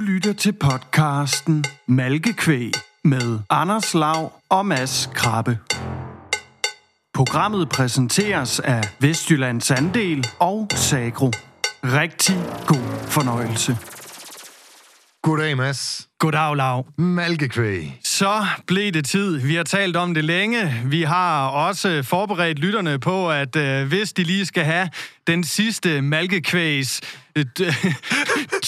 lytter til podcasten Malkekvæg med Anders Lav og Mads Krabbe. Programmet præsenteres af Vestjyllands Andel og Sagro. Rigtig god fornøjelse. Goddag, Mads. Goddag, Lav. Malkekvæg. Så blev det tid. Vi har talt om det længe. Vi har også forberedt lytterne på, at øh, hvis de lige skal have den sidste malkekvægs øh,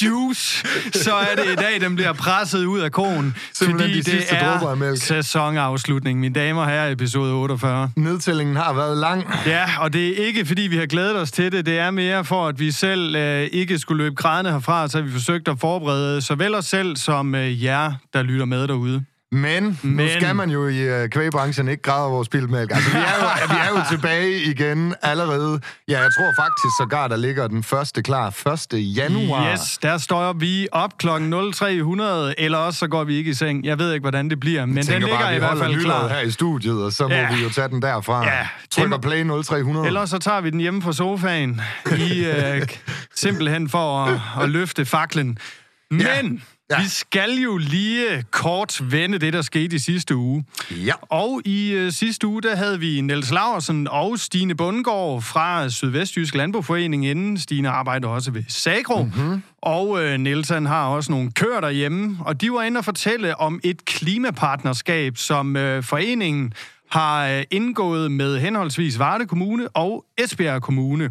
juice, så er det i dag, den bliver presset ud af konen. Simpelthen fordi de det er sæsonafslutning, mine damer og herrer, episode 48. Nedtællingen har været lang. Ja, og det er ikke, fordi vi har glædet os til det. Det er mere for, at vi selv øh, ikke skulle løbe grædende herfra, så vi forsøgt at forberede såvel os selv som øh, jer, der lytter med derude. Men, Men nu skal man jo i uh, kvægbranchen ikke græde over spildmælk. Altså, vi er, jo, vi er jo tilbage igen allerede. Ja, jeg tror faktisk sågar, der ligger den første klar 1. januar. Yes, der står vi op klokken 0300, eller også så går vi ikke i seng. Jeg ved ikke, hvordan det bliver, men den ligger bare, i hvert fald klar. her i studiet, og så må Ja. vi jo tage den derfra. Ja, Trykker play 0300. Ellers så tager vi den hjemme på sofaen, i, øh, simpelthen for at, at løfte faklen. Men Ja. Ja. vi skal jo lige kort vende det, der skete i sidste uge. Ja. Og i øh, sidste uge, der havde vi Niels Laversen og Stine Bundgaard fra Sydvestjysk Landboforening inden. Stine arbejder også ved Sagro. Mm-hmm. Og øh, Niels han har også nogle køer derhjemme. Og de var inde og fortælle om et klimapartnerskab, som øh, foreningen har øh, indgået med henholdsvis Varde Kommune og Esbjerg Kommune.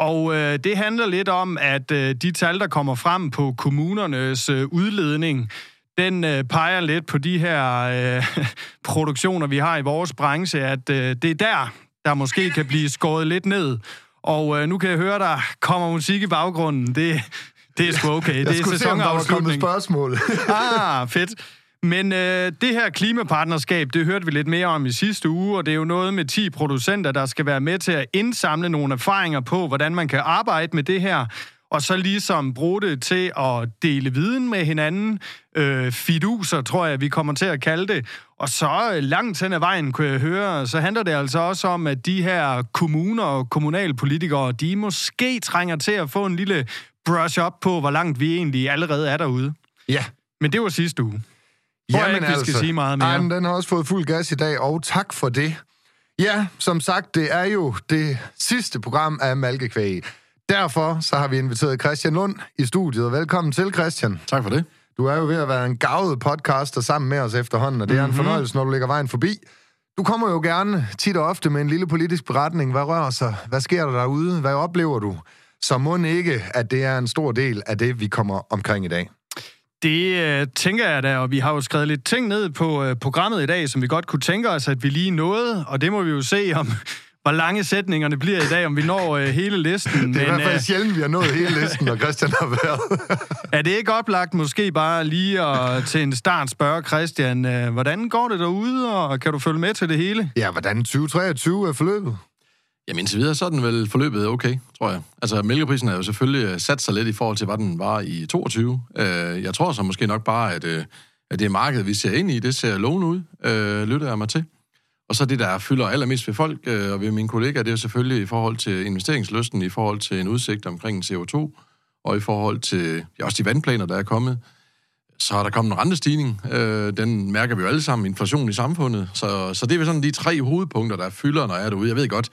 Og øh, det handler lidt om, at øh, de tal, der kommer frem på kommunernes øh, udledning, den øh, peger lidt på de her øh, produktioner, vi har i vores branche, at øh, det er der, der måske kan blive skåret lidt ned. Og øh, nu kan jeg høre, der kommer musik i baggrunden. Det, det er sgu okay. Jeg det er skulle se, om der var kommet sæsonafslutning. spørgsmål. Ah, fedt. Men øh, det her klimapartnerskab, det hørte vi lidt mere om i sidste uge, og det er jo noget med 10 producenter, der skal være med til at indsamle nogle erfaringer på, hvordan man kan arbejde med det her, og så ligesom bruge det til at dele viden med hinanden. Øh, fiduser, tror jeg, vi kommer til at kalde det. Og så øh, langt hen ad vejen, kunne jeg høre, så handler det altså også om, at de her kommuner og kommunalpolitikere, de måske trænger til at få en lille brush up på, hvor langt vi egentlig allerede er derude. ja. Men det var sidste uge. Tror jeg ikke, vi skal sige meget mere. Ej, men den har også fået fuld gas i dag, og tak for det. Ja, som sagt, det er jo det sidste program af Malkekvæg. Derfor så har vi inviteret Christian Lund i studiet. og Velkommen til, Christian. Tak for det. Du er jo ved at være en gavet podcaster sammen med os efterhånden, og det er Mhm. en fornøjelse, når du lægger vejen forbi. Du kommer jo gerne tit og ofte med en lille politisk beretning. Hvad rører sig? Hvad sker der derude? Hvad oplever du? Så må ikke, at det er en stor del af det, vi kommer omkring i dag. Det øh, tænker jeg da, og vi har jo skrevet lidt ting ned på øh, programmet i dag, som vi godt kunne tænke os, at vi lige nåede, og det må vi jo se om, hvor lange sætningerne bliver i dag, om vi når øh, hele listen. Det er i hvert Men fald øh, sjældent, vi har nået hele listen, når Christian har været. er det ikke oplagt måske bare lige at til en start spørge Christian, øh, hvordan går det derude, og kan du følge med til det hele? ja, hvordan 2023 er forløbet? Jamen indtil videre, så er den vel forløbet okay, tror jeg. Altså, mælkeprisen er jo selvfølgelig øh, sat sig lidt i forhold til, hvad den var i 22. Øh, jeg tror så måske nok bare, at, øh, at det marked, vi ser ind i, det ser lovende ud, øh, lytter jeg mig til. Og så det, der fylder allermest ved folk øh, og ved mine kollegaer, det er jo selvfølgelig i forhold til investeringslysten, i forhold til en udsigt omkring CO2, og i forhold til ja, også de vandplaner, der er kommet. Så er der kommet en rentestigning. Øh, den mærker vi jo alle sammen, inflation i samfundet. Så, så det er vel sådan de tre hovedpunkter, der fylder, når jeg er derude. Jeg ved godt,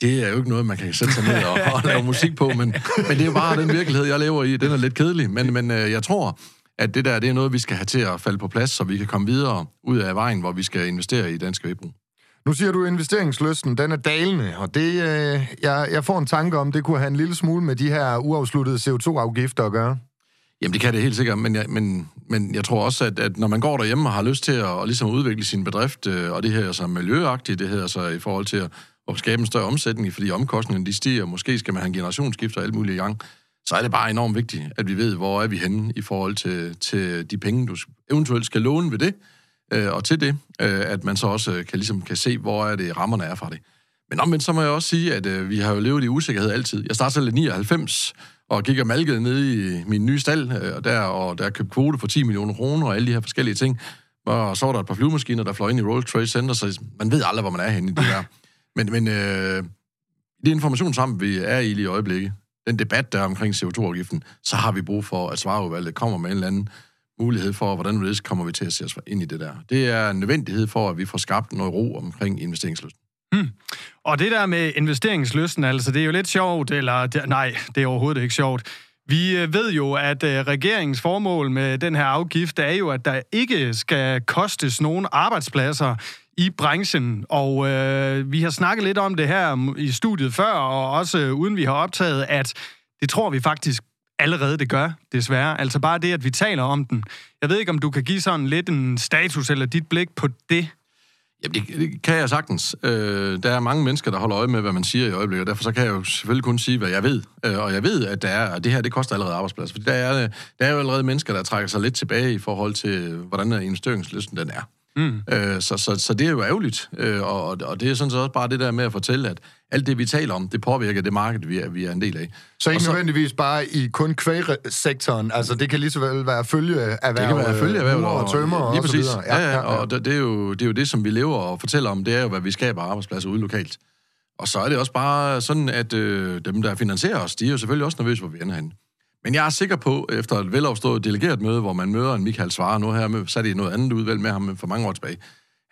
det er jo ikke noget, man kan sætte sig ned og, og lave musik på, men, men det er jo bare den virkelighed, jeg lever i. Den er lidt kedelig, men, men øh, jeg tror, at det der det er noget, vi skal have til at falde på plads, så vi kan komme videre ud af vejen, hvor vi skal investere i dansk vægbrug. Nu siger du, at investeringslysten den er dalende, og det, øh, jeg, jeg får en tanke om, det kunne have en lille smule med de her uafsluttede CO2-afgifter at gøre. Jamen, det kan det helt sikkert, men jeg, men, men jeg tror også, at, at når man går derhjemme og har lyst til at, at ligesom udvikle sin bedrift, øh, og det her så miljøagtigt, det her så i forhold til at, at skabe en større omsætning, fordi omkostningerne de stiger, og måske skal man have en generationsskift og alt muligt i gang, så er det bare enormt vigtigt, at vi ved, hvor er vi henne i forhold til, til de penge, du eventuelt skal låne ved det, øh, og til det, øh, at man så også øh, kan, ligesom, kan se, hvor er det rammerne er fra det. Men omvendt så må jeg også sige, at øh, vi har jo levet i usikkerhed altid. Jeg startede selv i 99, og gik og malkede ned i min nye stald, øh, og der, og der købte kvote for 10 millioner kroner, og alle de her forskellige ting. Og så var der et par flyvemaskiner, der fløj ind i World Trade Center, så man ved aldrig, hvor man er henne i det der. Men, men øh, det informationssamfund, vi er i lige i øjeblikket, den debat, der er omkring CO2-afgiften, så har vi brug for, at svareudvalget kommer med en eller anden mulighed for, hvordan det kommer vi til at se os ind i det der. Det er en nødvendighed for, at vi får skabt noget ro omkring investeringslysten. Hmm. Og det der med investeringslysten, altså, det er jo lidt sjovt, eller det, nej, det er overhovedet ikke sjovt. Vi øh, ved jo, at øh, regeringens formål med den her afgift er jo, at der ikke skal kostes nogen arbejdspladser i branchen. Og øh, vi har snakket lidt om det her i studiet før, og også øh, uden vi har optaget, at det tror vi faktisk allerede det gør, desværre. Altså bare det, at vi taler om den. Jeg ved ikke, om du kan give sådan lidt en status eller dit blik på det. Jamen, det, det kan jeg sagtens. Øh, der er mange mennesker, der holder øje med, hvad man siger i øjeblikket, og derfor så kan jeg jo selvfølgelig kun sige, hvad jeg ved. Øh, og jeg ved, at, der er, at det her, det koster allerede arbejdspladser. For der er, der er jo allerede mennesker, der trækker sig lidt tilbage i forhold til, hvordan investeringslisten den er. Mm. Øh, så, så, så det er jo ærgerligt, øh, og, og det er sådan set også bare det der med at fortælle, at alt det, vi taler om, det påvirker det marked, vi er, vi er en del af. Så ikke så, nødvendigvis bare i kun kvægsektoren, altså det kan lige så vel være følgeerhverv, det kan være følgeerhverv og, og tømmer og, lige præcis. så videre. Ja, ja, ja, og det, det, er jo, det er jo det, som vi lever og fortæller om, det er jo, hvad vi skaber arbejdspladser ude lokalt. Og så er det også bare sådan, at øh, dem, der finansierer os, de er jo selvfølgelig også nervøse, hvor vi ender henne. Men jeg er sikker på, efter et velopstået delegeret møde, hvor man møder en Michael Svare, nu her med, sat i noget andet udvalg med ham for mange år tilbage,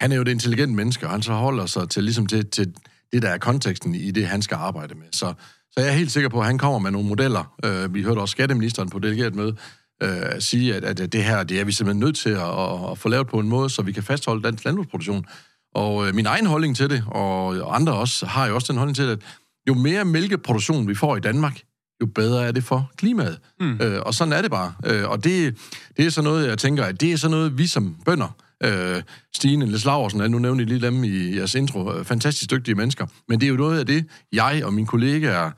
han er jo et intelligent menneske, og han så holder sig til, ligesom til, til det, der er konteksten i det, han skal arbejde med. Så, så jeg er helt sikker på, at han kommer med nogle modeller. Øh, vi hørte også skatteministeren på delegeret møde øh, sige, at, at det her det er vi simpelthen nødt til at, at, at få lavet på en måde, så vi kan fastholde dansk landbrugsproduktion. Og øh, min egen holdning til det, og andre også, har jo også den holdning til, at jo mere mælkeproduktion vi får i Danmark, jo bedre er det for klimaet. Mm. Øh, og sådan er det bare. Øh, og det, det er så noget, jeg tænker, at det er så noget, vi som bønder øh, Stine Les Laversen, nu nævner I lige dem i jeres intro, øh, fantastisk dygtige mennesker, men det er jo noget af det, jeg og mine kollegaer,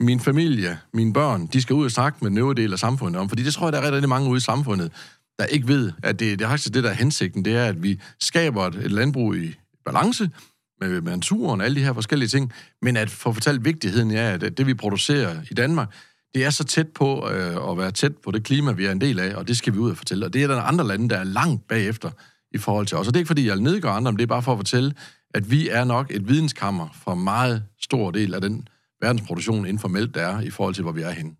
min familie, mine børn, de skal ud og snakke med den øvrige del af samfundet om, fordi det tror jeg, der er rigtig mange ude i samfundet, der ikke ved, at det, det er faktisk det, der er hensigten, det er, at vi skaber et, et landbrug i balance, med, med naturen alle de her forskellige ting, men at få fortalt vigtigheden af, at det, vi producerer i Danmark, det er så tæt på øh, at være tæt på det klima, vi er en del af, og det skal vi ud og fortælle. Og det er der andre lande, der er langt bagefter i forhold til os. Og det er ikke, fordi jeg nedgør andre, men det er bare for at fortælle, at vi er nok et videnskammer for meget stor del af den verdensproduktion inden for mælk, der er, i forhold til, hvor vi er henne.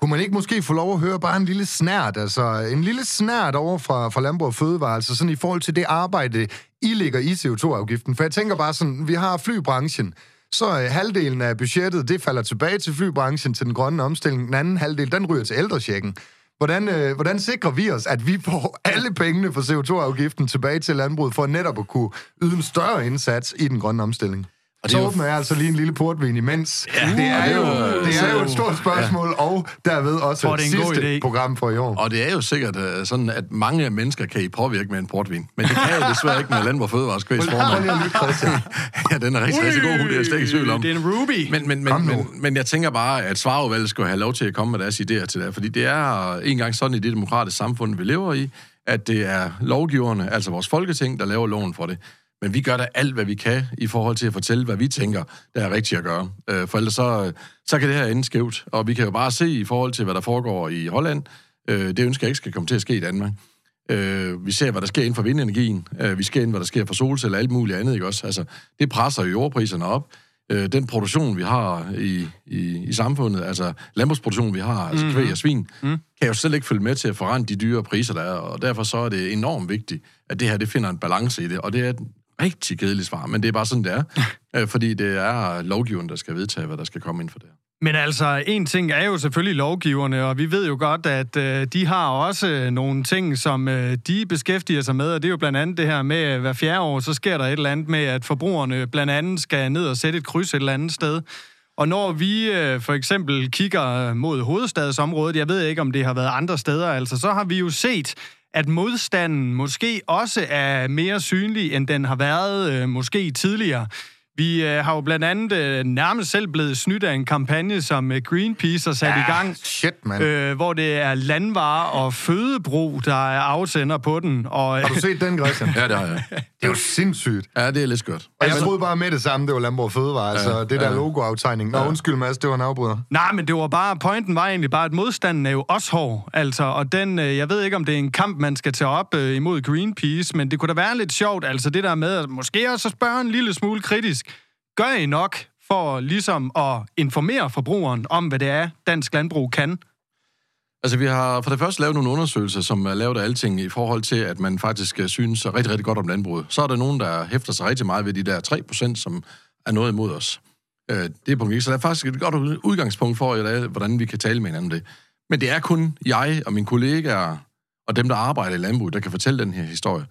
Kunne man ikke måske få lov at høre bare en lille snært, altså en lille snært over fra, fra Landbrug og Fødevare, altså sådan i forhold til det arbejde, I ligger i CO2-afgiften? For jeg tænker bare sådan, vi har flybranchen, så øh, halvdelen af budgettet, det falder tilbage til flybranchen, til den grønne omstilling. Den anden halvdel, den ryger til ældresjekken. Hvordan, øh, hvordan sikrer vi os, at vi får alle pengene for CO2-afgiften tilbage til landbruget, for netop at kunne yde en større indsats i den grønne omstilling? Og så åbner jeg altså lige en lille portvin imens. Ja, det, er jo, det er jo et stort spørgsmål, ja. og derved også et sidste program for i år. Og det er jo sikkert uh, sådan, at mange mennesker kan I påvirke med en portvin. Men det kan jo desværre ikke med Landbrug Fødevares formand. ja, den er rigtig, rigtig god, det er slet ikke tvivl om. Det er en ruby. Men, men, men, men, men jeg tænker bare, at svareudvalget skal have lov til at komme med deres idéer til det. Fordi det er en gang sådan i det demokratiske samfund, vi lever i, at det er lovgiverne, altså vores folketing, der laver loven for det. Men vi gør da alt, hvad vi kan i forhold til at fortælle, hvad vi tænker, der er rigtigt at gøre. Øh, for ellers så, så kan det her ende skævt. Og vi kan jo bare se i forhold til, hvad der foregår i Holland. Øh, det ønsker jeg ikke skal komme til at ske i Danmark. Øh, vi ser, hvad der sker inden for vindenergien. vi ser, hvad der sker for solceller og alt muligt andet. Ikke også? Altså, det presser jo jordpriserne op. den produktion, vi har i, i, i samfundet, altså landbrugsproduktion, vi har, altså mm-hmm. kvæg og svin, mm. kan jo selv ikke følge med til at forrente de dyre priser, der er. Og derfor så er det enormt vigtigt, at det her det finder en balance i det. Og det er rigtig kedeligt svar, men det er bare sådan, det er. Øh, fordi det er lovgiveren, der skal vedtage, hvad der skal komme ind for det men altså, en ting er jo selvfølgelig lovgiverne, og vi ved jo godt, at øh, de har også nogle ting, som øh, de beskæftiger sig med, og det er jo blandt andet det her med, at hver fjerde år, så sker der et eller andet med, at forbrugerne blandt andet skal ned og sætte et kryds et eller andet sted. Og når vi øh, for eksempel kigger mod hovedstadsområdet, jeg ved ikke, om det har været andre steder, altså, så har vi jo set, at modstanden måske også er mere synlig, end den har været øh, måske tidligere. Vi øh, har jo blandt andet øh, nærmest selv blevet snydt af en kampagne, som øh, Greenpeace har sat ja, i gang. Shit, man. Øh, hvor det er landvarer og fødebrug, der er afsender på den. Og, har du set den, Christian? ja, det har jeg. Det er jo sindssygt. Ja, det er lidt skørt. Og jeg altså, troede bare med det samme, det var Landbrug Fødevare, ja, altså det der ja. logo-aftegning. Nå, ja. undskyld Mads, det var en afbryder. Nej, men det var bare, pointen var egentlig bare, at modstanden er jo også hård. Altså, og den, øh, jeg ved ikke, om det er en kamp, man skal tage op øh, imod Greenpeace, men det kunne da være lidt sjovt, altså det der med at måske også spørge en lille smule kritisk gør I nok for ligesom at informere forbrugeren om, hvad det er, dansk landbrug kan? Altså, vi har for det første lavet nogle undersøgelser, som er lavet af alting i forhold til, at man faktisk øh, synes rigtig, rigtig godt om landbruget. Så er der nogen, der hæfter sig rigtig meget ved de der 3%, som er noget imod os. Øh, det er punkt 1. Så der er faktisk et godt udgangspunkt for, hvordan vi kan tale med hinanden om det. Men det er kun jeg og mine kollegaer og dem, der arbejder i landbruget, der kan fortælle den her historie.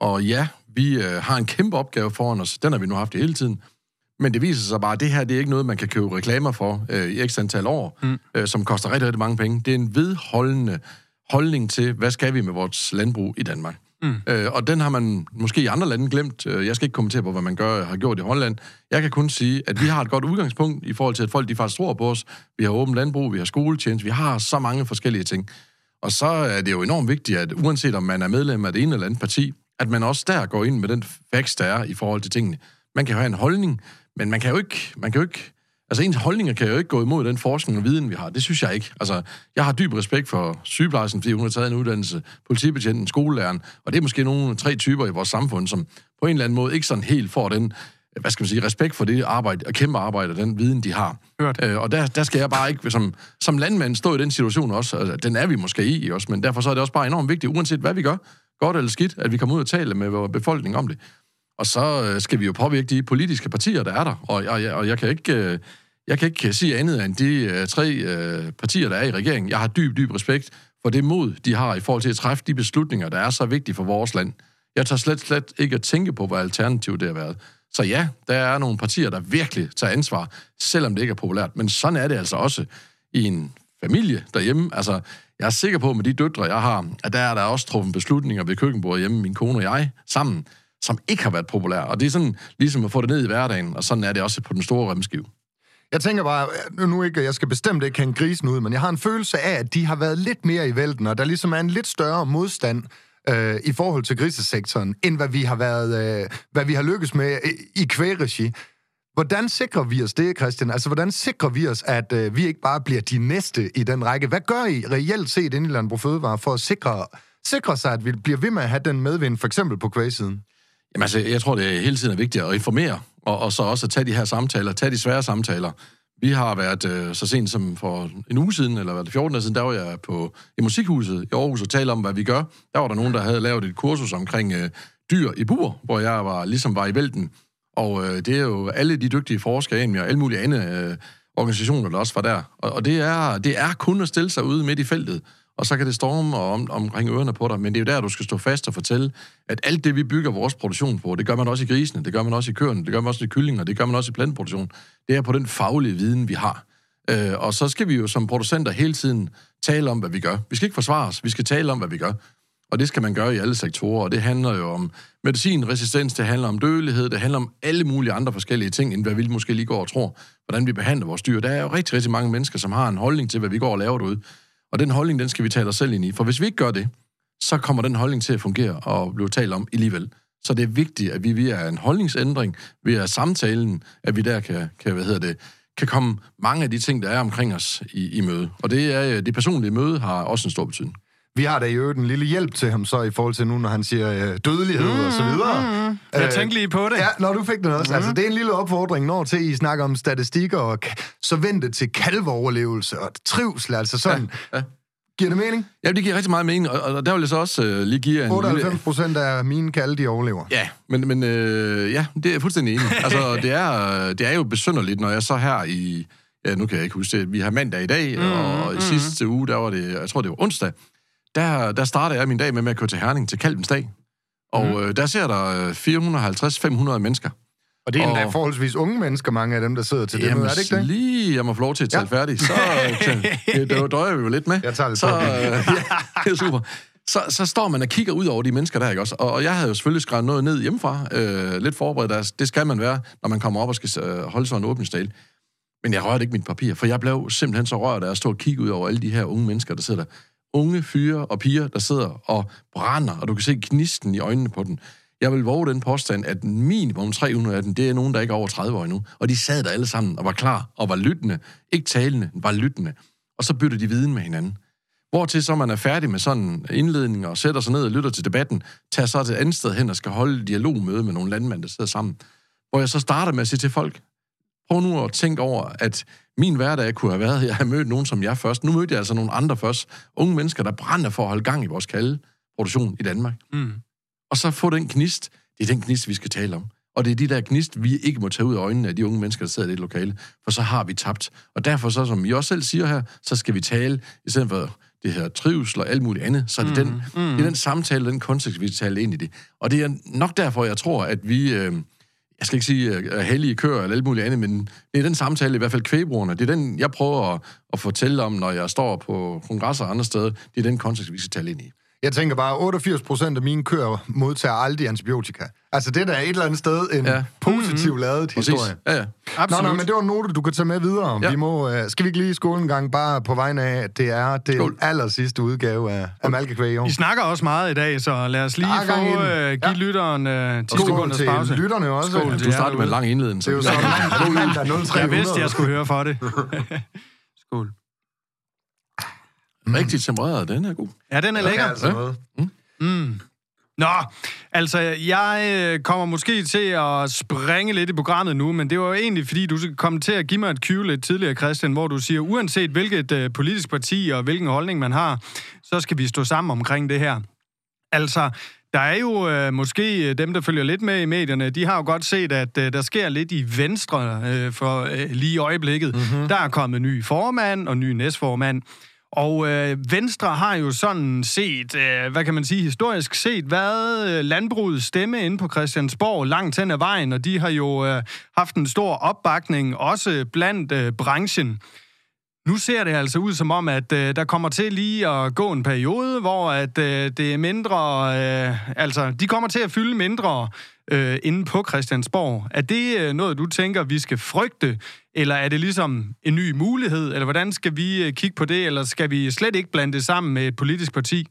Og ja, vi øh, har en kæmpe opgave foran os. Den har vi nu haft hele tiden. Men det viser sig bare, at det her det er ikke noget, man kan købe reklamer for øh, i ekstra antal år, mm. øh, som koster rigtig, rigtig mange penge. Det er en vedholdende holdning til, hvad skal vi med vores landbrug i Danmark. Mm. Øh, og den har man måske i andre lande glemt. Øh, jeg skal ikke kommentere på, hvad man gør, har gjort i Holland. Jeg kan kun sige, at vi har et godt udgangspunkt i forhold til, at folk de faktisk tror på os. Vi har åbent landbrug, vi har skoletjeneste, vi har så mange forskellige ting. Og så er det jo enormt vigtigt, at uanset om man er medlem af det ene eller andet parti, at man også der går ind med den facts, der er i forhold til tingene. Man kan jo have en holdning, men man kan jo ikke, man kan jo ikke Altså, ens holdninger kan jo ikke gå imod den forskning og viden, vi har. Det synes jeg ikke. Altså, jeg har dyb respekt for sygeplejersken, fordi hun har taget en uddannelse, politibetjenten, skolelæreren, og det er måske nogle tre typer i vores samfund, som på en eller anden måde ikke sådan helt får den, hvad skal man sige, respekt for det arbejde, og kæmpe arbejde, og den viden, de har. Hørt. Øh, og der, der skal jeg bare ikke, som, som landmand, stå i den situation også. Altså, den er vi måske i også, men derfor så er det også bare enormt vigtigt, uanset hvad vi gør, godt eller skidt, at vi kommer ud og taler med vores befolkning om det. Og så øh, skal vi jo påvirke de politiske partier, der er der. Og, og, og jeg kan ikke... Øh, jeg kan ikke sige andet end de øh, tre partier, der er i regeringen. Jeg har dyb, dyb respekt for det mod, de har i forhold til at træffe de beslutninger, der er så vigtige for vores land. Jeg tager slet, slet ikke at tænke på, hvad alternativet det har været. Så ja, der er nogle partier, der virkelig tager ansvar, selvom det ikke er populært. Men sådan er det altså også i en familie derhjemme. Altså, jeg er sikker på, at med de døtre, jeg har, at der er der også truffet beslutninger ved køkkenbordet hjemme, min kone og jeg, sammen, som ikke har været populære. Og det er sådan ligesom at få det ned i hverdagen, og sådan er det også på den store remskive. Jeg tænker bare, nu ikke, jeg skal bestemt ikke hænge grisen ud, men jeg har en følelse af, at de har været lidt mere i vælten, og der ligesom er en lidt større modstand øh, i forhold til grisesektoren, end hvad vi har været, øh, hvad vi har lykkes med i, i kvægregi. Hvordan sikrer vi os det, Christian? Altså, hvordan sikrer vi os, at øh, vi ikke bare bliver de næste i den række? Hvad gør I reelt set inde i Landbrug Fødevare for at sikre, sikre sig, at vi bliver ved med at have den medvind, for eksempel på kvægsiden? Jamen altså, jeg tror, det er hele tiden er vigtigt at informere, og, og så også at tage de her samtaler, tage de svære samtaler. Vi har været øh, så sent som for en uge siden, eller var det 14 år siden, der var jeg på, i Musikhuset i Aarhus og talte om, hvad vi gør. Der var der nogen, der havde lavet et kursus omkring øh, dyr i bur, hvor jeg var, ligesom var i vælten. Og øh, det er jo alle de dygtige forskere, og alle mulige andre øh, organisationer, der også var der. Og, og det, er, det er kun at stille sig ude midt i feltet og så kan det storme om, omkring ørerne på dig, men det er jo der, du skal stå fast og fortælle, at alt det, vi bygger vores produktion på, det gør man også i grisene, det gør man også i køerne, det gør man også i kyllinger, det gør man også i planteproduktion, det er på den faglige viden, vi har. Øh, og så skal vi jo som producenter hele tiden tale om, hvad vi gør. Vi skal ikke forsvare os, vi skal tale om, hvad vi gør. Og det skal man gøre i alle sektorer, og det handler jo om medicinresistens, det handler om dødelighed, det handler om alle mulige andre forskellige ting, end hvad vi måske lige går og tror, hvordan vi behandler vores dyr. Der er jo rigtig, rigtig mange mennesker, som har en holdning til, hvad vi går og laver derude. Og den holdning, den skal vi tale os selv ind i. For hvis vi ikke gør det, så kommer den holdning til at fungere og blive talt om alligevel. Så det er vigtigt, at vi via en holdningsændring, via samtalen, at vi der kan, kan hvad hedder det, kan komme mange af de ting, der er omkring os i, i møde. Og det, er, øh, det personlige møde har også en stor betydning. Vi har da i øvrigt en lille hjælp til ham så i forhold til nu, når han siger øh, dødelighed mm, og så videre. Mm, jeg øh, tænkte lige på det. Ja, når du fik det også. Mm. Altså, det er en lille opfordring, når til I snakker om statistikker og så vente til kalveoverlevelse og trivsel. Altså sådan, ja, ja. Giver det mening? Ja, det giver rigtig meget mening, og, og der vil jeg så også uh, lige give en 98 procent lille... af mine kalde, de overlever. Ja, men, men uh, ja, det er fuldstændig enig. altså, det er, det er jo besynderligt, når jeg så her i... Ja, nu kan jeg ikke huske det. Vi har mandag i dag, mm, og i mm. sidste uge, der var det, jeg tror det var onsdag, der, der startede jeg min dag med, med at køre til Herning til Kalvens dag. Og mm. uh, der ser der 450-500 mennesker. Og det er endda og... forholdsvis unge mennesker, mange af dem, der sidder til Jamen, det er det ikke det? lige, jeg må få lov til at tale ja. færdig, så det, det døjer vi jo lidt med. Jeg tager det så, øh, ja, det er super. Så, så står man og kigger ud over de mennesker der, ikke også? Og, og jeg havde jo selvfølgelig skrevet noget ned hjemmefra, øh, lidt forberedt. Der. Det skal man være, når man kommer op og skal øh, holde sig en åbningstale. Men jeg rørte ikke mit papir, for jeg blev simpelthen så rørt af at stå og kigge ud over alle de her unge mennesker, der sidder der. Unge fyre og piger, der sidder og brænder, og du kan se gnisten i øjnene på den. Jeg vil våge den påstand, at minimum 300 af dem, det er nogen, der ikke er over 30 år endnu. Og de sad der alle sammen og var klar og var lyttende. Ikke talende, var lyttende. Og så bytter de viden med hinanden. Hvortil så man er færdig med sådan en indledning og sætter sig ned og lytter til debatten, tager så til et andet sted hen og skal holde dialogmøde med nogle landmænd, der sidder sammen. Hvor jeg så starter med at sige til folk, prøv nu at tænke over, at min hverdag kunne have været, at jeg havde mødt nogen som jeg først. Nu mødte jeg altså nogle andre først. Unge mennesker, der brænder for at holde gang i vores kaldeproduktion i Danmark. Mm. Og så få den gnist. Det er den gnist, vi skal tale om. Og det er de der gnist, vi ikke må tage ud af øjnene af de unge mennesker, der sidder i det lokale. For så har vi tabt. Og derfor, så, som I også selv siger her, så skal vi tale, i stedet for det her trivsel og alt muligt andet, så er det, mm, den, mm. det er den samtale, den kontekst, vi taler ind i det. Og det er nok derfor, jeg tror, at vi... Øh, jeg skal ikke sige at hellige køer eller alt muligt andet, men det er den samtale, i hvert fald kvægbrugerne, det er den, jeg prøver at, at fortælle om, når jeg står på kongresser og andre steder. Det er den kontekst, vi skal tale ind i. Jeg tænker bare, 88 procent af mine køer modtager aldrig antibiotika. Altså, det der er et eller andet sted en ja. positiv mm-hmm. lavet Præcis. historie. Ja, ja. Absolut. Nå, nå, men det var en note, du kan tage med videre. Ja. Vi må, uh, skal vi ikke lige skåle en gang, bare på vegne af, at det er den Skål. aller sidste udgave af, af Malkekvæg i år. Vi snakker også meget i dag, så lad os lige få, uh, give Ja. lytteren uh, 10 Skål sekunders til pause. lytterne også. Skål Det til Du jer starter med en lang indledning. er jo sådan, mandag 0300. Jeg vidste, jeg skulle høre for det. Skål. Rigtig tempereret, den er god. Ja, den er Det er lækker. altså noget. Mm. Nå, altså, jeg øh, kommer måske til at springe lidt i programmet nu, men det var jo egentlig, fordi du kom til at give mig et cue lidt tidligere, Christian, hvor du siger, uanset hvilket øh, politisk parti og hvilken holdning man har, så skal vi stå sammen omkring det her. Altså, der er jo øh, måske øh, dem, der følger lidt med i medierne, de har jo godt set, at øh, der sker lidt i Venstre øh, for øh, lige i øjeblikket. Mm-hmm. Der er kommet ny formand og ny næstformand. Og øh, Venstre har jo sådan set, øh, hvad kan man sige, historisk set, været øh, landbrugets stemme inde på Christiansborg langt hen ad vejen, og de har jo øh, haft en stor opbakning, også blandt øh, branchen. Nu ser det altså ud som om, at øh, der kommer til lige at gå en periode, hvor at øh, det er mindre, øh, altså de kommer til at fylde mindre øh, inde på Christiansborg. Er det øh, noget, du tænker, vi skal frygte, eller er det ligesom en ny mulighed, eller hvordan skal vi øh, kigge på det, eller skal vi slet ikke blande det sammen med et politisk parti?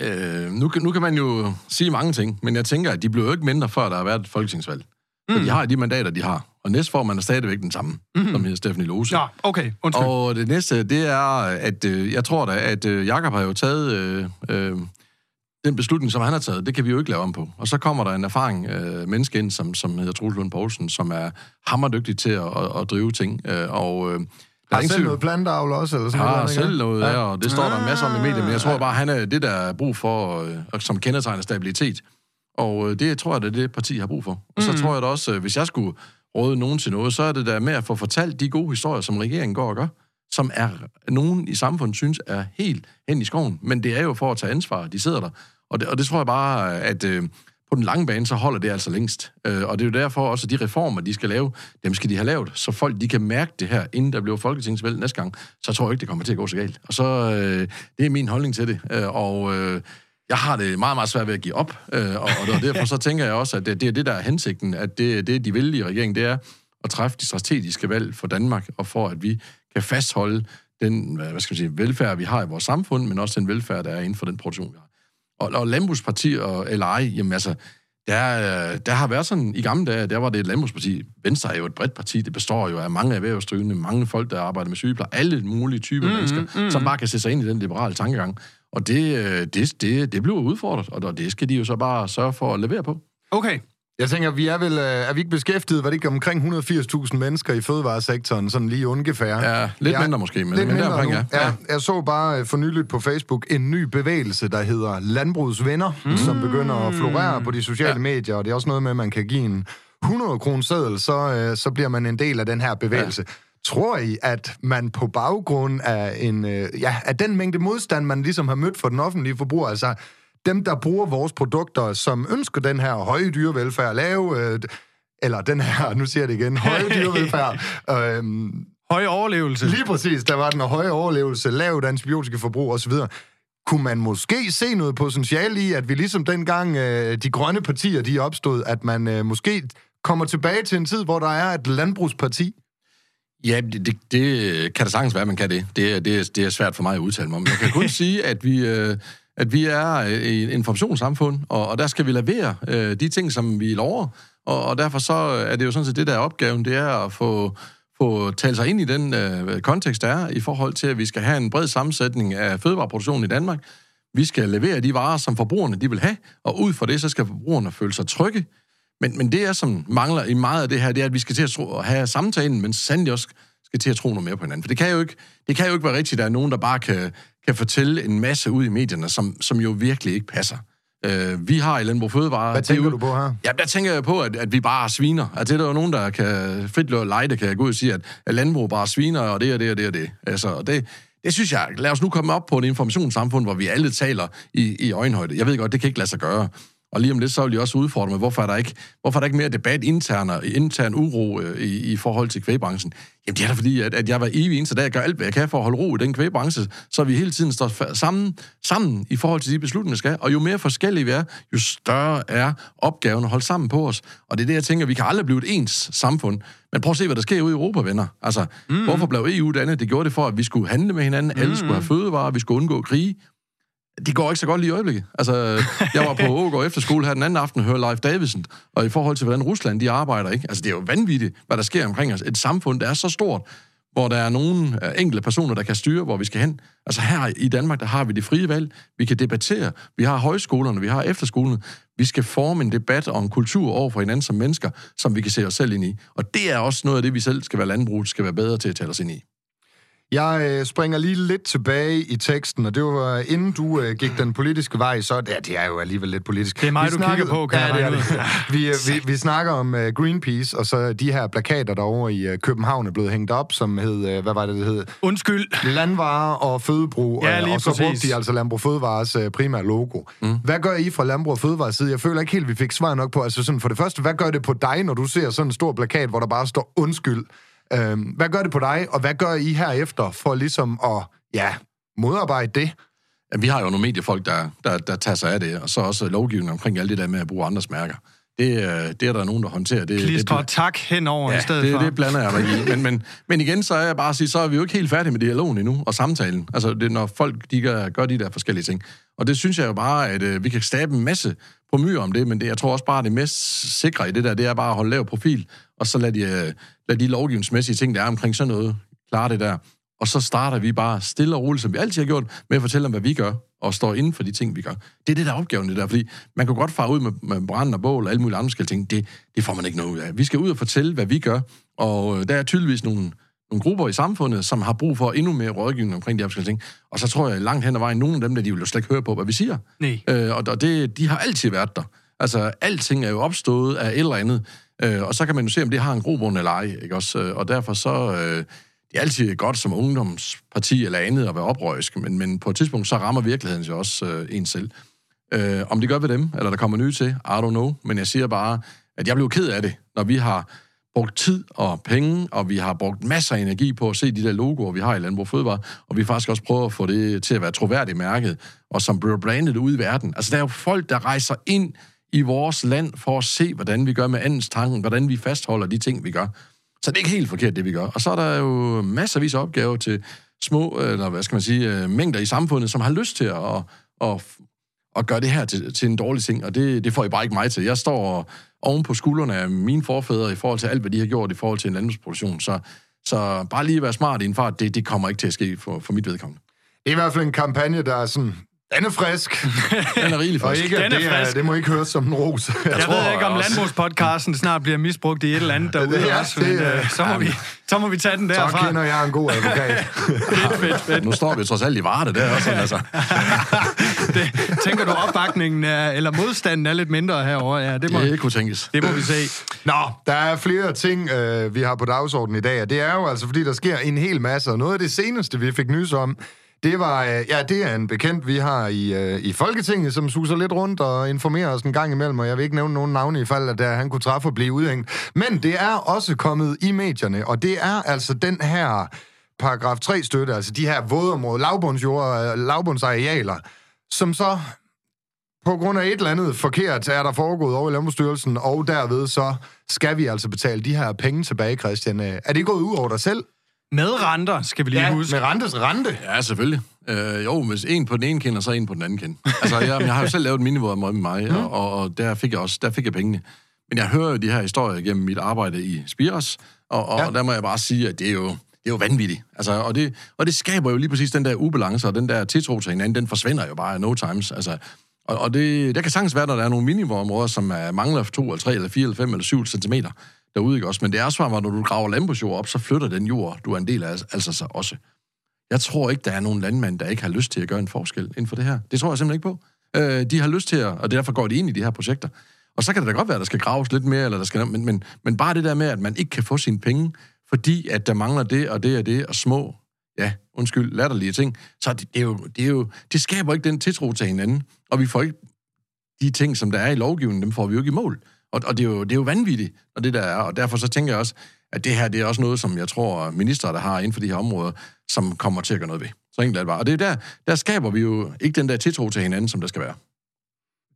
Øh, nu, nu kan man jo sige mange ting, men jeg tænker, at de blev jo ikke mindre, før der har været et folketingsvalg. Så de har de mandater, de har. Og næstformanden er stadigvæk den samme, mm-hmm. som hedder Stephanie Lose. Ja, okay, undskyld. Og det næste, det er, at øh, jeg tror da, at øh, Jakob har jo taget øh, øh, den beslutning, som han har taget. Det kan vi jo ikke lave om på. Og så kommer der en erfaring øh, menneske ind, som, som hedder Troels Lund Poulsen, som er hammerdygtig til at, at, at drive ting. Øh, og øh, der Har er selv tvivl- noget planteavl også? Eller sådan har noget, selv noget Ja. ja. og det står der en masse om i medierne, men jeg tror bare, han er det, der er brug for, øh, og som kendetegner stabilitet. Og øh, det tror jeg, det er det, parti har brug for. Og så tror jeg da også, øh, hvis jeg skulle råde nogen til noget, så er det der med at få fortalt de gode historier, som regeringen går og gør, som er nogen i samfundet synes er helt hen i skoven. Men det er jo for at tage ansvar, de sidder der. Og det, og det tror jeg bare, at øh, på den lange bane, så holder det altså længst. Øh, og det er jo derfor også, at de reformer, de skal lave, dem skal de have lavet, så folk de kan mærke det her, inden der bliver folketingsvalg næste gang. Så tror jeg ikke, det kommer til at gå så galt. Og så, øh, det er min holdning til det. Øh, og øh, jeg har det meget, meget svært ved at give op. Øh, og, og derfor så tænker jeg også, at det, det er det, der er hensigten, at det, det, de vil i regeringen, det er at træffe de strategiske valg for Danmark, og for at vi kan fastholde den øh, hvad skal man sige, velfærd, vi har i vores samfund, men også den velfærd, der er inden for den produktion, vi har. Og, og landbrugsparti og, eller ej, jamen altså, der, der har været sådan, i gamle dage, der var det et landbrugsparti. Venstre er jo et bredt parti, det består jo af mange erhvervsdrivende, mange folk, der arbejder med sygepleje, alle mulige typer mm, mennesker, mm. som bare kan sætte sig ind i den liberale tankegang. Og det, øh, det, det, det bliver udfordret, og det skal de jo så bare sørge for at levere på. Okay, Jeg tænker, vi er vel øh, er vi ikke beskæftiget, var det ikke omkring 180.000 mennesker i fødevaresektoren, sådan lige ungefær? Ja, lidt mindre måske, men- lidt men mindre deromkring, nu. ja. ja. Jeg så bare øh, for nyligt på Facebook en ny bevægelse, der hedder Landbrugets Venner, mm. som begynder at florere på de sociale ja. medier, og det er også noget med, at man kan give en 100 kroner seddel, så, øh, så bliver man en del af den her bevægelse. Ja. Tror I, at man på baggrund af, en, ja, af den mængde modstand, man ligesom har mødt for den offentlige forbruger, altså dem, der bruger vores produkter, som ønsker den her høje dyrevelfærd, lave, øh, eller den her, nu siger jeg det igen, høje dyrevelfærd, øhm, høj overlevelse. Lige præcis, der var den høje overlevelse, lavt antibiotikaforbrug osv. Kunne man måske se noget potentiale i, at vi ligesom dengang øh, de grønne partier de opstod, at man øh, måske kommer tilbage til en tid, hvor der er et landbrugsparti? Ja, det, det, det kan da sagtens være, at man kan det. Det, er- det, er- det er svært for mig at udtale mig om. Jeg kan kun sige, at vi, øh, at vi er øh, i et informationssamfund, og, og der skal vi levere øh, de ting, som vi lover. Og, og derfor så øh, er det jo sådan set det, der er opgaven, det er at få, få talt sig ind i den øh, kontekst, der er, i forhold til, at vi skal have en bred sammensætning af fødevareproduktionen i Danmark. Vi skal levere de varer, som forbrugerne de vil have, og ud fra det, så skal forbrugerne føle sig trygge. Men, men det, er, som mangler i meget af det her, det er, at vi skal til at tro, at have samtalen, men sandelig også skal til at tro noget mere på hinanden. For det kan jo ikke, det kan jo ikke være rigtigt, at der er nogen, der bare kan, kan fortælle en masse ud i medierne, som, som jo virkelig ikke passer. Øh, vi har i Landbrug Fødevare... Hvad tænker du på her? Ja, der tænker jeg på, at, at vi bare er sviner. At det er der jo nogen, der kan frit lejde, kan gå ud og sige, at, at landbrug bare er sviner, og det og det og det og det. Altså, og det, det synes jeg, lad os nu komme op på et informationssamfund, hvor vi alle taler i, i øjenhøjde. Jeg ved godt, det kan ikke lade sig gøre. Og lige om lidt, så vil jeg også udfordre mig, hvorfor er der ikke, hvorfor er der ikke mere debat intern, intern uro øh, i, i forhold til kvægbranchen? Jamen, det er da fordi, at, at jeg var evig eneste dag, jeg gør alt, hvad jeg kan for at holde ro i den kvægbranche, så vi hele tiden står sammen, sammen i forhold til de beslutninger, vi skal. Og jo mere forskellige vi er, jo større er opgaven at holde sammen på os. Og det er det, jeg tænker, vi kan aldrig blive et ens samfund. Men prøv at se, hvad der sker ude i Europa, venner. Altså, mm. hvorfor blev EU dannet? Det gjorde det for, at vi skulle handle med hinanden, mm. alle skulle have fødevarer, vi skulle undgå krige. Det går ikke så godt lige i øjeblikket. Altså, jeg var på Ågaard Efterskole her den anden aften og hørte Leif Davidsen, og i forhold til, hvordan Rusland de arbejder, ikke? Altså, det er jo vanvittigt, hvad der sker omkring os. Et samfund, der er så stort, hvor der er nogle øh, enkelte personer, der kan styre, hvor vi skal hen. Altså her i Danmark, der har vi det frie valg. Vi kan debattere. Vi har højskolerne, vi har efterskolerne. Vi skal forme en debat om kultur over for hinanden som mennesker, som vi kan se os selv ind i. Og det er også noget af det, vi selv skal være landbrug, skal være bedre til at tale os ind i. Jeg øh, springer lige lidt tilbage i teksten, og det var inden du øh, gik den politiske vej, så ja, det er jo alligevel lidt politisk. Det er mig, vi du snakkede, kigger på, kan ja, jeg det det. vi, øh, vi, vi snakker om uh, Greenpeace, og så de her plakater derovre i uh, København er blevet hængt op, som hed, uh, hvad var det, det hed? Undskyld. Landvarer og Fødebrug, ja, lige og så præcis. brugte de altså Landbrug Fødevares uh, primære logo. Mm. Hvad gør I fra Landbrug Fødevares side? Jeg føler ikke helt, vi fik svar nok på, altså sådan for det første, hvad gør det på dig, når du ser sådan en stor plakat, hvor der bare står undskyld? Øhm, hvad gør det på dig, og hvad gør I herefter for ligesom at ja, modarbejde det? Ja, vi har jo nogle mediefolk, der, der, der tager sig af det, og så også lovgivning omkring alt det der med at bruge andres mærker. Det, det er der nogen, der håndterer. Det, Klister det, tak henover ja, i stedet det, for. det blander jeg mig i. Men, men, men igen, så er jeg bare at sige, så er vi jo ikke helt færdige med dialogen endnu, og samtalen. Altså, det er, når folk de gør, gør de der forskellige ting. Og det synes jeg jo bare, at øh, vi kan skabe en masse myre om det, men det, jeg tror også bare, det mest sikre i det der, det er bare at holde lav profil, og så lad de, øh, lad de lovgivningsmæssige ting, der er omkring sådan noget, klare det der. Og så starter vi bare stille og roligt, som vi altid har gjort, med at fortælle om, hvad vi gør, og står inden for de ting, vi gør. Det er det, der er opgaven, det der. Fordi man kan godt fare ud med, med brand og bål og alle mulige andre ting. Det, det får man ikke noget ud af. Vi skal ud og fortælle, hvad vi gør, og øh, der er tydeligvis nogle, nogle grupper i samfundet, som har brug for endnu mere rådgivning omkring de her forskellige ting. Og så tror jeg langt hen ad vejen, nogle af dem, der de vil jo slet ikke høre på, hvad vi siger. Nej. Øh, og det, de har altid været der. Altså, alting er jo opstået af et eller andet, øh, og så kan man jo se, om det har en grobund eller ej, ikke også? Øh, og derfor så... Øh, det er altid godt som ungdomsparti eller andet at være oprørisk, men, men på et tidspunkt så rammer virkeligheden jo også øh, en selv. Øh, om det gør ved dem, eller der kommer nye til, I don't know, men jeg siger bare, at jeg blev ked af det, når vi har brugt tid og penge, og vi har brugt masser af energi på at se de der logoer, vi har i Landbrug Fødevare, og vi faktisk også prøver at få det til at være troværdigt mærket, og som bliver brandet ud i verden. Altså, der er jo folk, der rejser ind i vores land for at se, hvordan vi gør med andens tanken, hvordan vi fastholder de ting, vi gør. Så det er ikke helt forkert, det vi gør. Og så er der jo masservis af opgaver til små, øh, eller hvad skal man sige, øh, mængder i samfundet, som har lyst til at, at, at gøre det her til, til en dårlig ting, og det, det får I bare ikke mig til. Jeg står oven på skuldrene af mine forfædre i forhold til alt, hvad de har gjort i forhold til en landbrugsproduktion. Så, så bare lige være smart i en fart, det, det kommer ikke til at ske for, for mit vedkommende. Det er i hvert fald en kampagne, der er sådan den er frisk. Den er rigtig frisk. Og ikke, Den er det, frisk. det må ikke høres som en ros. Jeg, Jeg tror ved ikke, om landbrugspodcasten snart bliver misbrugt i et eller andet derude Det er- også, det men er- øh, så, må vi, så må vi tage den Så derfra. kender jeg en god advokat. Fedt, fedt, fedt. Nu står vi trods alt i Varde der også, altså. Det, tænker du, opbakningen er, eller modstanden er lidt mindre herover? Ja, det må, Det kunne tænkes. det må vi se. Nå, der er flere ting, øh, vi har på dagsordenen i dag, og det er jo altså, fordi der sker en hel masse, og noget af det seneste, vi fik nys om, det var, øh, ja, det er en bekendt, vi har i, øh, i Folketinget, som suser lidt rundt og informerer os en gang imellem, og jeg vil ikke nævne nogen navne i fald, at der, han kunne træffe og blive udhængt. Men det er også kommet i medierne, og det er altså den her paragraf 3-støtte, altså de her vådområder, lavbundsjord, øh, lavbundsarealer, som så på grund af et eller andet forkert er der foregået over i Landbrugsstyrelsen, og derved så skal vi altså betale de her penge tilbage, Christian. Er det gået ud over dig selv? Med renter, skal vi lige huske. med rentes rente. Ja, selvfølgelig. Øh, jo, hvis en på den ene kind, og så en på den anden kind. Altså, jeg, jeg har jo selv lavet en minivåd med mig, mm. og, og der, fik jeg også, der fik jeg pengene. Men jeg hører jo de her historier gennem mit arbejde i Spiros, og, og Ja. ja. der må jeg bare sige, at det er jo, det er jo vanvittigt. Altså, og, det, og det skaber jo lige præcis den der ubalance, og den der tiltro til hinanden, den forsvinder jo bare no times. Altså, Og, og det, der kan sagtens være, når der er nogle minimumområder, som er, mangler 2 eller 3 eller 4 eller 5 eller 7 cm derude, ikke også? Men det er svaret, når du graver landbrugsjord op, så flytter den jord, du er en del af, altså så også. Jeg tror ikke, der er nogen landmænd, der ikke har lyst til at gøre en forskel inden for det her. Det tror jeg simpelthen ikke på. Øh, de har lyst til at, og derfor går de ind i de her projekter. Og så kan det da godt være, at der skal graves lidt mere, eller der skal, men, men, men bare det der med, at man ikke kan få sine penge, fordi at der mangler det og det og det, og små, ja, undskyld, latterlige ting, så det, det, er jo, det, er jo, det skaber ikke den tiltro til hinanden. Og vi får ikke de ting, som der er i lovgivningen, dem får vi jo ikke i mål. Og, og det, er jo, det er jo vanvittigt, når det der er. Og derfor så tænker jeg også, at det her det er også noget, som jeg tror, minister, der har inden for de her områder, som kommer til at gøre noget ved. Så enkelt er det bare. Og det er der, der skaber vi jo ikke den der tiltro til hinanden, som der skal være.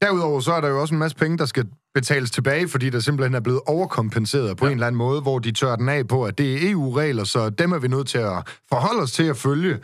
Derudover så er der jo også en masse penge, der skal betales tilbage, fordi der simpelthen er blevet overkompenseret på ja. en eller anden måde, hvor de tør den af på, at det er EU-regler, så dem er vi nødt til at forholde os til at følge.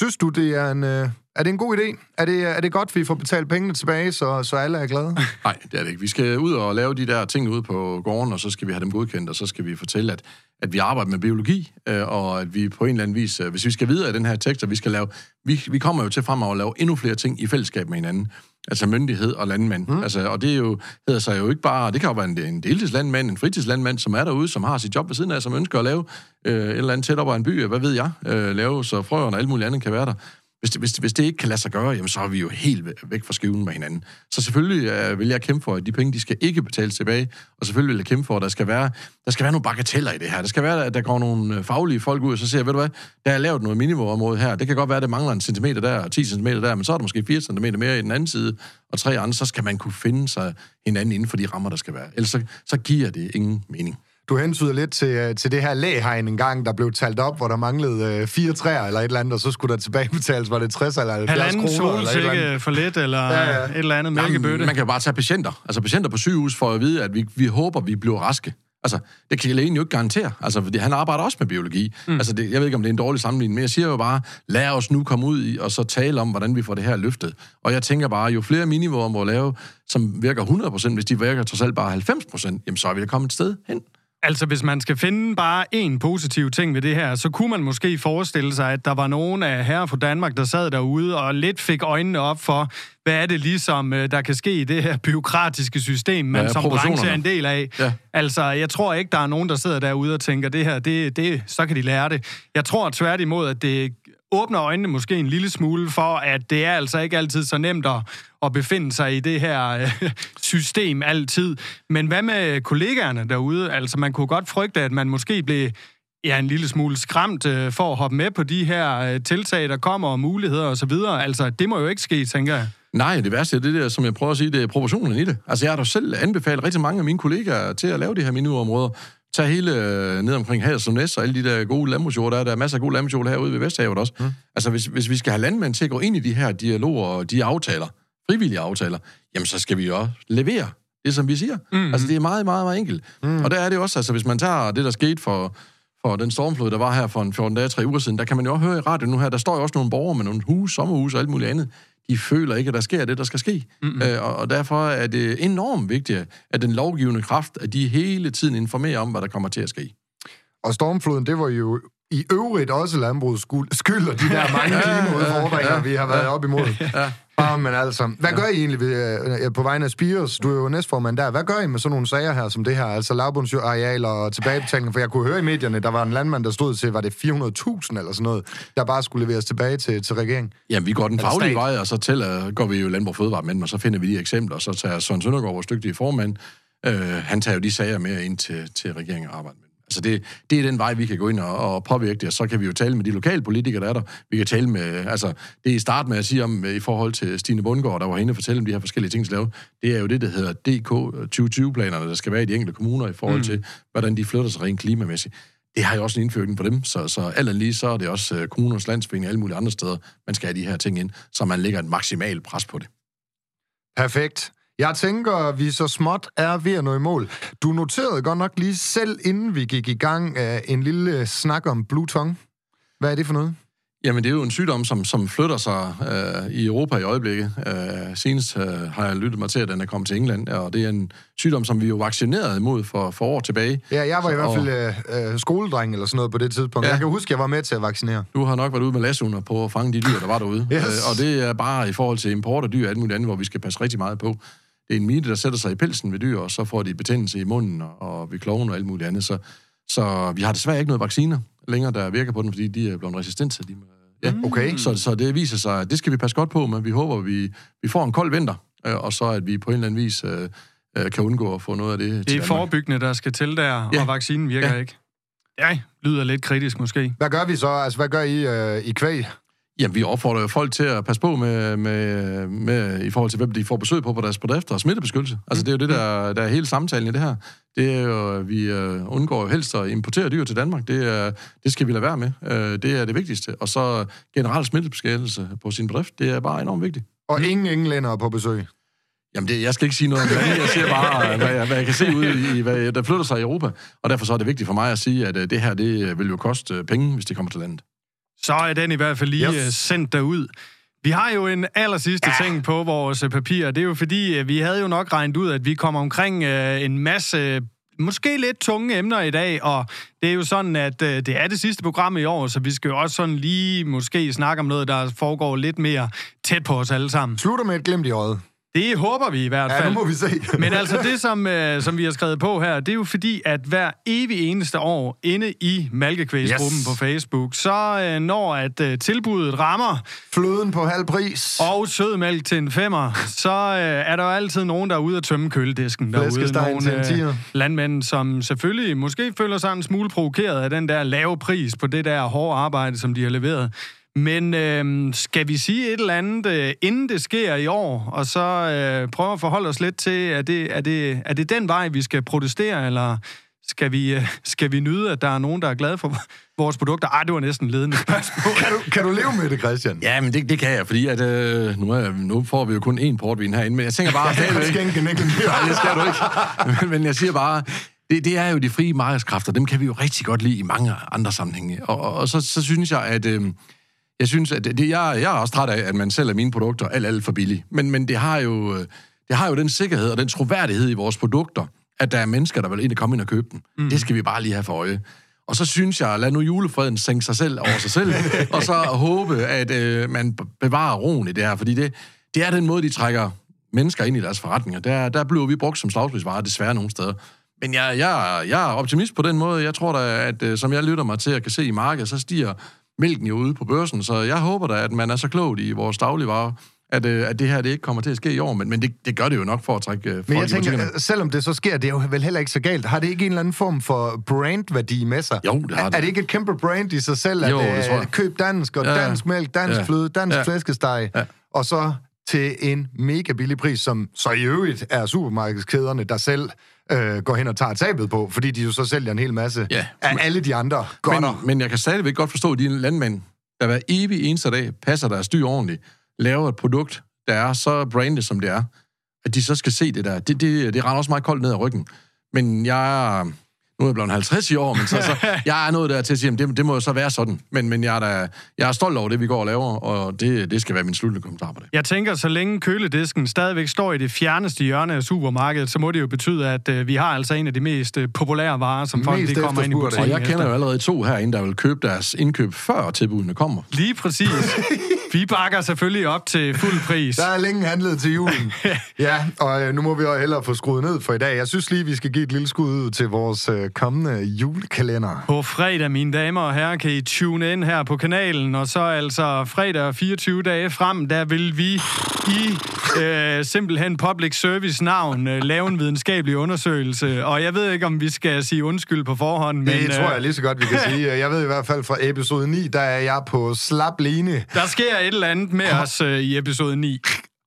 Synes du, det er en, øh, er det en god idé? Er det, er det godt, vi får betalt pengene tilbage, så, så alle er glade? Nej, det er det ikke. Vi skal ud og lave de der ting ude på gården, og så skal vi have dem godkendt, og så skal vi fortælle, at, at vi arbejder med biologi, øh, og at vi på en eller anden vis, øh, hvis vi skal videre i den her tekst, og vi skal lave, vi, vi kommer jo til fremover at lave endnu flere ting i fællesskab med hinanden. Altså myndighed og landmand. Mm. Altså, og det er jo, hedder sig jo ikke bare, det kan jo være en, en deltidslandmand, en fritidslandmand, som er derude, som har sit job ved siden af, som ønsker at lave øh, et eller andet tæt op af en by, hvad ved jeg, øh, lave så frøerne og alt muligt andet kan være der. Hvis det, hvis, hvis det ikke kan lade sig gøre, jamen, så er vi jo helt væk fra skiven med hinanden. Så selvfølgelig øh, vil jeg kæmpe for, at de penge, de skal ikke betales tilbage, og selvfølgelig vil jeg kæmpe for, at der skal være, der skal være nogle bagateller i det her. Der skal være, at der går nogle øh, faglige folk ud, og så siger ved du hvad, der er lavet noget minimumområde her. Det kan godt være, at det mangler en centimeter der, og 10 centimeter der, men så er der måske 4 centimeter mere i den anden side, og tre andre, så skal man kunne finde sig hinanden inden for de rammer, der skal være. Ellers så, så giver det ingen mening. Du hentyder lidt til, øh, til det her læhegn en gang, der blev talt op, hvor der manglede øh, fire træer eller et eller andet, og så skulle der tilbagebetales, var det 60 eller 70 kroner? Halvanden eller for lidt, eller ja, ja. et eller andet mælkebøtte. Man kan bare tage patienter. Altså patienter på sygehus for at vide, at vi, vi håber, vi bliver raske. Altså, det kan lægen jo ikke garantere, altså, fordi han arbejder også med biologi. Mm. Altså, det, jeg ved ikke, om det er en dårlig sammenligning, men jeg siger jo bare, lad os nu komme ud i, og så tale om, hvordan vi får det her løftet. Og jeg tænker bare, jo flere minivåer må lave, som virker 100%, hvis de virker trods alt bare 90%, jamen så er vi da kommet et sted hen. Altså, hvis man skal finde bare en positiv ting ved det her, så kunne man måske forestille sig, at der var nogen af herrer fra Danmark, der sad derude og lidt fik øjnene op for, hvad er det ligesom, øh, der kan ske i det her byråkratiske system, man ja, som branche er en del af. Ja. Altså, jeg tror ikke, der er nogen, der sidder derude og tænker, det her, det, det, så kan de lære det. Jeg tror tværtimod, at det åbner øjnene måske en lille smule for, at det er altså ikke altid så nemt at, at befinde sig i det her øh, system altid. Men hvad med kollegaerne derude? Altså, man kunne godt frygte, at man måske blev ja, en lille smule skræmt øh, for at hoppe med på de her øh, tiltag, der kommer, og muligheder osv. Altså, det må jo ikke ske, tænker jeg. Nej, det værste er det der, som jeg prøver at sige, det er proportionen i det. Altså, jeg har da selv anbefalet rigtig mange af mine kollegaer til at lave de her minuområder. Tag hele øh, ned omkring Hals og Næs og alle de der gode landbrugsjord, der, der er masser af gode landbrugsjord herude ved Vesthavet også. Mm. Altså, hvis, hvis vi skal have landmænd til at gå ind i de her dialoger og de aftaler, frivillige aftaler, jamen så skal vi jo også levere det, som vi siger. Mm. Altså, det er meget, meget, meget enkelt. Mm. Og der er det også, altså, hvis man tager det, der skete for, for den stormflod, der var her for en 14 dage, 3 uger siden, der kan man jo også høre i radioen nu her, der står jo også nogle borgere med nogle hus, sommerhus og alt muligt andet. De føler ikke, at der sker det, der skal ske. Mm-hmm. Øh, og, og derfor er det enormt vigtigt, at den lovgivende kraft, at de hele tiden informerer om, hvad der kommer til at ske. Og stormfloden, det var jo i øvrigt også landbrugets skyld, og de der mange klimaudfordringer, ja, vi har været ja, op imod. Ja. Ah, men altså, hvad gør I egentlig ved, uh, på vegne af Spires? Du er jo næstformand der. Hvad gør I med sådan nogle sager her, som det her? Altså lavbundsarealer og tilbagebetaling? For jeg kunne høre i medierne, der var en landmand, der stod til, var det 400.000 eller sådan noget, der bare skulle leveres tilbage til, til regeringen? Jamen, vi går den faglige vej, og så tæller, går vi jo Landbrug Fødevare med og så finder vi de eksempler, og så tager Søren Søndergaard, vores dygtige formand, øh, han tager jo de sager med ind til, til regeringen og arbejde med. Altså det, det er den vej, vi kan gå ind og, og påvirke det, og så kan vi jo tale med de lokale politikere, der er der. Vi kan tale med, altså det i start med at sige om, i forhold til Stine Bundgaard, der var henne og fortælle om de her forskellige ting, der det er jo det, der hedder DK 2020-planerne, der skal være i de enkelte kommuner i forhold mm. til, hvordan de flytter sig rent klimamæssigt. Det har jo også en indføring på dem, så, så alt lige så er det også uh, kommunernes landsforening og alle mulige andre steder, man skal have de her ting ind, så man lægger et maksimalt pres på det. Perfekt. Jeg tænker, vi så småt er ved at nå i mål. Du noterede godt nok lige selv, inden vi gik i gang, en lille snak om Blue Tongue. Hvad er det for noget? Jamen, det er jo en sygdom, som, som flytter sig øh, i Europa i øjeblikket. Øh, senest øh, har jeg lyttet mig til, at den er kommet til England, og det er en sygdom, som vi jo vaccinerede imod for, for år tilbage. Ja, jeg var i Så- hvert fald øh, øh, skoledreng eller sådan noget på det tidspunkt. Ja. Jeg kan huske, jeg var med til at vaccinere. Du har nok været ude med lasunder på at fange de dyr, der var derude. Yes. Øh, og det er bare i forhold til import af dyr og alt muligt andet, hvor vi skal passe rigtig meget på. Det er en mite, der sætter sig i pelsen ved dyr, og så får de betændelse i munden og, og ved kloven og alt muligt andet. Så, så vi har desværre ikke noget vacciner længere, der virker på den, fordi de er blevet resistente. De, ja. Okay. Så, så det viser sig, at det skal vi passe godt på, men vi håber, at vi, vi får en kold vinter, øh, og så at vi på en eller anden vis øh, øh, kan undgå at få noget af det Det er Danmark. forebyggende, der skal til der, Ja. og vaccinen virker Ja. ikke. Ja, lyder lidt kritisk måske. Hvad gør vi så? Altså, hvad gør I øh, i kvæg? Jamen, vi opfordrer jo folk til at passe på med, med, med, i forhold til, hvem de får besøg på på deres bedrifter og smittebeskyttelse. Altså, det er jo det, der, der er hele samtalen i det her. Det er jo, at vi øh, undgår jo helst at importere dyr til Danmark. Det, er, det skal vi lade være med. Øh, det er det vigtigste. Og så generelt smittebeskyttelse på sin bedrift, det er bare enormt vigtigt. Og ingen englænder på besøg. Jamen, det, jeg skal ikke sige noget om det. Jeg siger bare, hvad jeg, hvad jeg kan se ud i, hvad der flytter sig i Europa. Og derfor så er det vigtigt for mig at sige, at øh, det her, det vil jo koste penge, hvis det kommer til landet. Så er den i hvert fald lige Yes. yes. sendt derud. Vi har jo en aller sidste ja. ting på vores øh, papir. Det er jo fordi, øh, vi havde jo nok regnet ud, at vi kommer omkring øh, en masse øh, måske lidt tunge emner i dag, og det er jo sådan, at øh, det er det sidste program i år, så vi skal jo også sådan lige måske snakke om noget, der foregår lidt mere tæt på os alle sammen. Slutter med et glimt i øjet. Det håber vi i hvert Ja, fald. nu må vi se. Men altså det, som, øh, som vi har skrevet på her, det er jo fordi, at hver evig eneste år inde i Malkekvægsgruppen Yes. på Facebook, så øh, når at øh, tilbuddet rammer, Fløden på halv pris. og sødmælk til en femmer, så øh, er der jo altid nogen, der er ude at tømme køledisken derude. Flæskesteg til en tier. øh, landmænd, som selvfølgelig måske føler sig en smule provokeret af den der lave pris på det der hårde arbejde, som de har leveret. Men øh, skal vi sige et eller andet, øh, inden det sker i år, og så øh, prøve at forholde os lidt til, er det, er, det, er det den vej, vi skal protestere, eller skal vi, øh, skal vi nyde, at der er nogen, der er glade for vores produkter? Ej, det var næsten ledende spørgsmål. Kan du, kan du leve med det, Christian? Ja, men det, det kan jeg, fordi at, øh, nu, er, nu får vi jo kun én portvin herinde, men jeg tænker bare stadigvæk... Skænken ikke mere. Nej, det skal du ikke. Men, men jeg siger bare, det, det er jo de frie markedskræfter, dem kan vi jo rigtig godt lide i mange andre sammenhænge. Og, og, og så, så synes jeg, at... Øh, jeg synes, at det, jeg, jeg er også træt af, at man sælger mine produkter alt, alt for billigt. Men, men det, har jo, øh, det har jo den sikkerhed og den troværdighed i vores produkter, at der er mennesker, der vil egentlig komme ind og købe dem. Mm. Det skal vi bare lige have for øje. Og så synes jeg, lad nu julefreden sænke sig selv over sig selv, og så håbe, at øh, man bevarer roen i det her, fordi det, det er den måde, de trækker mennesker ind i deres forretninger. Der, der bliver vi brugt som slagspilsvarer desværre nogle steder. Men jeg, jeg, jeg er optimist på den måde. Jeg tror da, at øh, som jeg lytter mig til at kan se i markedet, så stiger mælken jo ude på børsen. Så jeg håber da, at man er så klogt i vores dagligvarer, at, øh, at det her det ikke kommer til at ske i år. Men, men det, det gør det jo nok for at trække øh, folk Men jeg butikkerne. tænker, øh, selvom det så sker, det er jo vel heller ikke så galt. Har det ikke en eller anden form for brandværdi med sig? Jo, det har er, det. Er det ikke et kæmpe brand i sig selv, at Jo, det øh, tror jeg. køb dansk, og ja. dansk mælk, dansk Ja. fløde, dansk Ja. flæskesteg, Ja. og så til en mega billig pris, som så i øvrigt er supermarkedskæderne, der selv øh, går hen og tager tabet på, fordi de jo så sælger en hel masse Ja. af alle de andre Men, godter. men jeg kan stadigvæk godt forstå, at de landmænd, der hver evig eneste dag passer deres dyr ordentligt, laver et produkt, der er så brandet, som det er, at de så skal se det der. Det, det, det render også meget koldt ned ad ryggen. Men jeg. Nu er jeg blevet 50 i år, men så, så jeg er nået der til at sige, at det, det må jo så være sådan. Men, men jeg, er da, jeg er stolt over det, vi går og laver, og det, det skal være min sluttende kommentar på det. Jeg tænker, så længe køledisken stadigvæk står i det fjerneste hjørne af supermarkedet, så må det jo betyde, at øh, vi har altså en af de mest øh, populære varer, som folk Mest de kommer ind i efterspurgte. Og butikken jeg kender jo allerede to herinde, der vil købe deres indkøb, før tilbudene kommer. Lige præcis. Vi bakker selvfølgelig op til fuld pris. Der er længe handlet til julen. ja, og øh, nu må vi jo hellere få skruet ned for i dag. Jeg synes lige, vi skal give et lille skud ud til vores øh, kommende julekalender. På fredag, mine damer og herrer, kan I tune ind her på kanalen, og så altså fredag 24 dage frem, der vil vi i øh, simpelthen public service navn øh, lave en videnskabelig undersøgelse. Og jeg ved ikke, om vi skal sige undskyld på forhånd, men Det tror øh, jeg lige så godt, vi kan sige. Jeg ved i hvert fald fra episode 9, der er jeg på slap line. der sker et eller andet med os øh, i episode 9.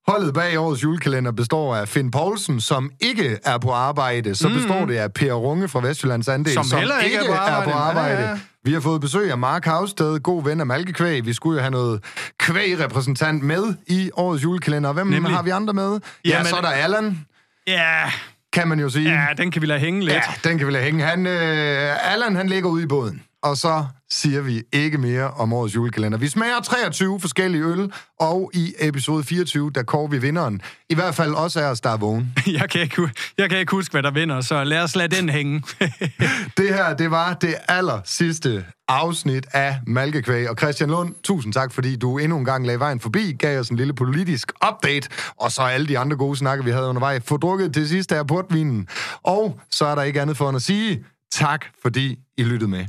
Holdet bag årets julekalender består af Finn Poulsen, som ikke er på arbejde. Så består det af Per Runge fra Vestjyllands Andel, Som heller ikke er på arbejde. Er på arbejde. Ja, ja. Vi har fået besøg af Mark Havsted, god ven af Malkekvæg. Vi skulle jo have noget kvægrepræsentant med i årets julekalender. Hvem Nemlig. har vi andre med? Ja, Jamen- så er der Allan, Ja, kan man jo sige. ja, den kan vi lade hænge lidt. Ja, den kan vi lade hænge. Han, øh, Allan, han ligger ude i båden. Og så siger vi ikke mere om årets julekalender. Vi smager 23 forskellige øl, og i episode 24, der kårer vi vinderen. I hvert fald også af os, der er vågen. Jeg kan ikke, jeg kan ikke huske, hvad der vinder, så lad os lade den hænge. Det her, det var det aller sidste afsnit af Malkekvæg. Og Christian Lund, tusind tak, fordi du endnu en gang lagde vejen forbi, gav os en lille politisk update, og så alle de andre gode snakke, vi havde undervejs. Få drukket til sidst af portvinen. Og så er der ikke andet for end at sige tak, fordi I lyttede med.